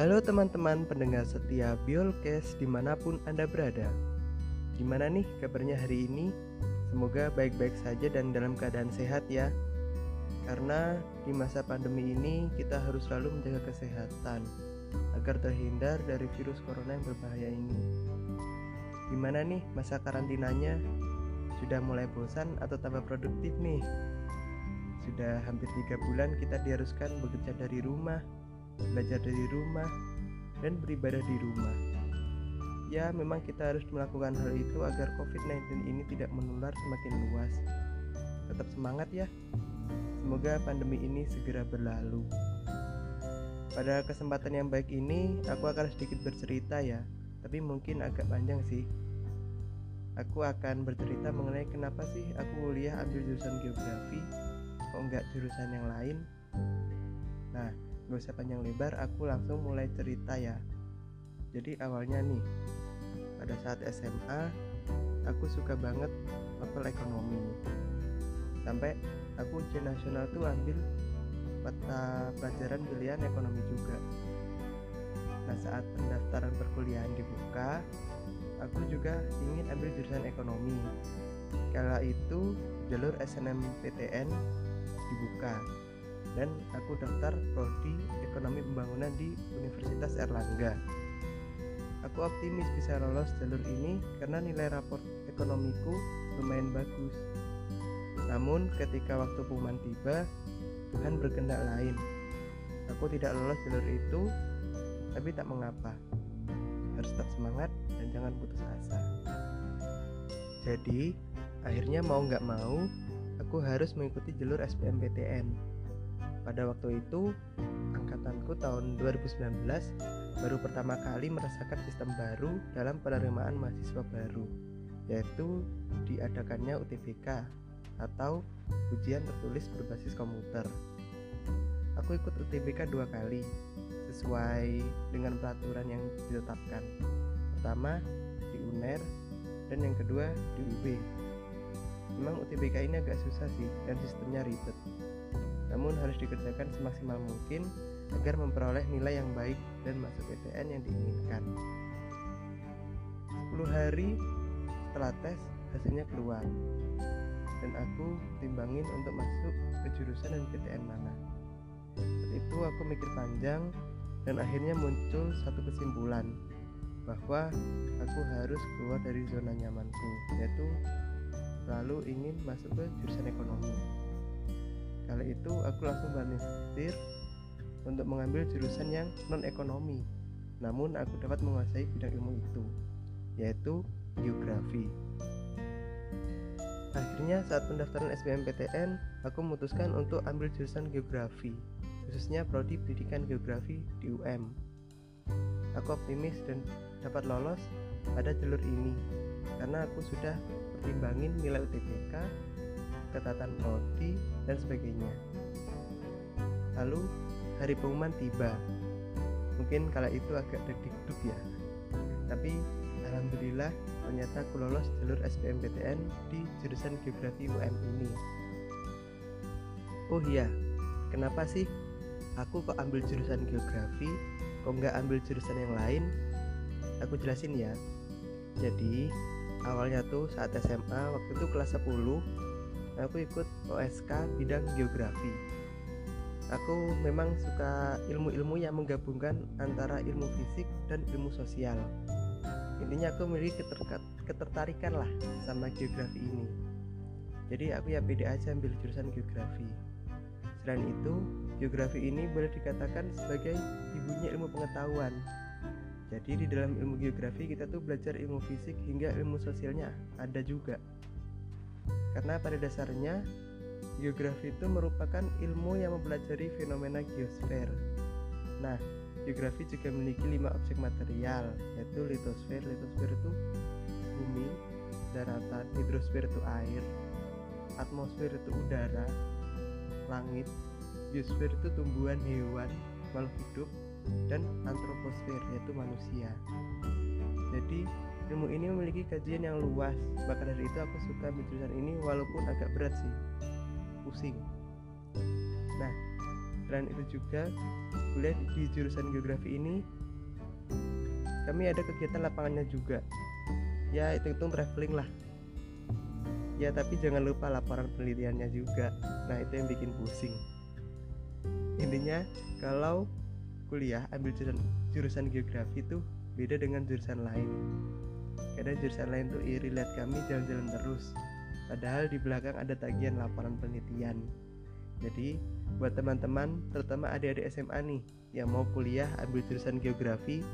Halo teman-teman pendengar setia Biolkes di mana pun Anda berada Gimana nih kabarnya hari ini? Semoga baik-baik saja dan dalam keadaan sehat ya Karena di masa pandemi ini kita harus selalu menjaga kesehatan Agar terhindar dari virus corona yang berbahaya ini Gimana nih masa karantinanya? Sudah mulai bosan atau tambah produktif nih? Sudah hampir tiga bulan kita diharuskan bekerja dari rumah belajar dari rumah, dan beribadah di rumah. Ya, memang kita harus melakukan hal itu agar COVID-19 ini tidak menular semakin luas. Tetap semangat ya. Semoga pandemi ini segera berlalu. Pada kesempatan yang baik ini, aku akan sedikit bercerita ya, tapi mungkin agak panjang sih. Aku akan bercerita mengenai kenapa sih aku kuliah ambil jurusan geografi, kok enggak jurusan yang lain. Gak usah panjang lebar aku langsung mulai cerita ya. Jadi awalnya nih pada saat SMA aku suka banget mapel ekonomi. Sampai aku ujian nasional tuh ambil mata pelajaran pilihan ekonomi juga. Nah saat pendaftaran perkuliahan dibuka aku juga ingin ambil jurusan ekonomi. Kala itu jalur SNMPTN dibuka dan aku daftar prodi ekonomi pembangunan di Universitas Erlangga. Aku optimis bisa lolos jalur ini karena nilai raport ekonomiku lumayan bagus. Namun ketika waktu pengumuman tiba, Tuhan berkehendak lain. Aku tidak lolos jalur itu, tapi tak mengapa. Harus tetap semangat dan jangan putus asa. Jadi, akhirnya mau nggak mau, aku harus mengikuti jalur SBMPTN pada waktu itu, angkatanku tahun 2019 baru pertama kali merasakan sistem baru dalam penerimaan mahasiswa baru, yaitu diadakannya UTBK atau ujian tertulis berbasis komputer. Aku ikut UTBK dua kali, sesuai dengan peraturan yang ditetapkan. Pertama di UNER dan yang kedua di UB. Memang UTBK ini agak susah sih dan sistemnya ribet namun harus dikerjakan semaksimal mungkin agar memperoleh nilai yang baik dan masuk PTN yang diinginkan. 10 hari setelah tes hasilnya keluar dan aku timbangin untuk masuk ke jurusan dan PTN mana. Saat itu aku mikir panjang dan akhirnya muncul satu kesimpulan bahwa aku harus keluar dari zona nyamanku yaitu selalu ingin masuk ke jurusan ekonomi. Kala itu aku langsung setir untuk mengambil jurusan yang non ekonomi. Namun aku dapat menguasai bidang ilmu itu, yaitu geografi. Akhirnya saat pendaftaran SBMPTN, aku memutuskan untuk ambil jurusan geografi, khususnya prodi pendidikan geografi di UM. Aku optimis dan dapat lolos pada jalur ini karena aku sudah pertimbangin nilai UTBK ketatan prodi, dan sebagainya. Lalu hari pengumuman tiba. Mungkin kala itu agak deg-deg ya. Tapi alhamdulillah ternyata aku lolos jalur SBMPTN di jurusan geografi UM ini. Oh iya, kenapa sih aku kok ambil jurusan geografi, kok nggak ambil jurusan yang lain? Aku jelasin ya. Jadi awalnya tuh saat SMA waktu itu kelas 10 aku ikut OSK bidang geografi. Aku memang suka ilmu-ilmu yang menggabungkan antara ilmu fisik dan ilmu sosial. Intinya aku memiliki ketertarikan lah sama geografi ini. Jadi aku ya pede aja ambil jurusan geografi. Selain itu geografi ini boleh dikatakan sebagai ibunya ilmu pengetahuan. Jadi di dalam ilmu geografi kita tuh belajar ilmu fisik hingga ilmu sosialnya ada juga karena pada dasarnya geografi itu merupakan ilmu yang mempelajari fenomena geosfer. Nah, geografi juga memiliki lima objek material, yaitu litosfer. Litosfer itu bumi, daratan, hidrosfer itu air, atmosfer itu udara, langit, biosfer itu tumbuhan, hewan, makhluk hidup, dan antroposfer yaitu manusia. Jadi ilmu ini memiliki kajian yang luas. Maka dari itu aku suka jurusan ini walaupun agak berat sih. Pusing. Nah selain itu juga kuliah di jurusan geografi ini kami ada kegiatan lapangannya juga. Ya itu hitung traveling lah. Ya tapi jangan lupa laporan penelitiannya juga. Nah itu yang bikin pusing. Intinya kalau kuliah ambil jurusan, jurusan geografi itu beda dengan jurusan lain kadang jurusan lain tuh iri lihat kami jalan-jalan terus. Padahal di belakang ada tagihan laporan penelitian. Jadi buat teman-teman terutama adik-adik SMA nih yang mau kuliah ambil jurusan geografi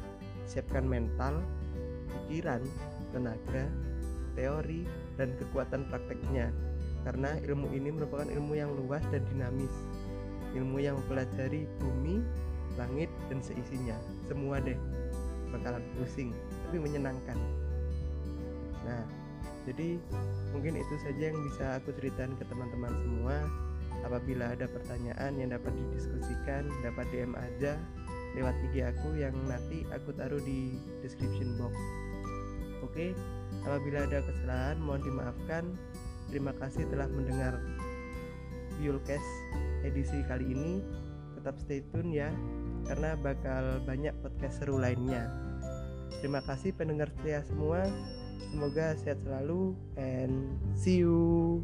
siapkan mental pikiran tenaga teori dan kekuatan prakteknya. Karena ilmu ini merupakan ilmu yang luas dan dinamis. Ilmu yang mempelajari bumi langit dan seisinya. Semua deh. Bakalan pusing tapi menyenangkan nah jadi mungkin itu saja yang bisa aku ceritakan ke teman-teman semua. Apabila ada pertanyaan yang dapat didiskusikan dapat DM aja lewat IG aku yang nanti aku taruh di description box. Oke apabila ada kesalahan mohon dimaafkan. Terima kasih telah mendengar Biolcast edisi kali ini. Tetap stay tune ya karena bakal banyak podcast seru lainnya. Terima kasih pendengar setia semua semoga sehat selalu and see you.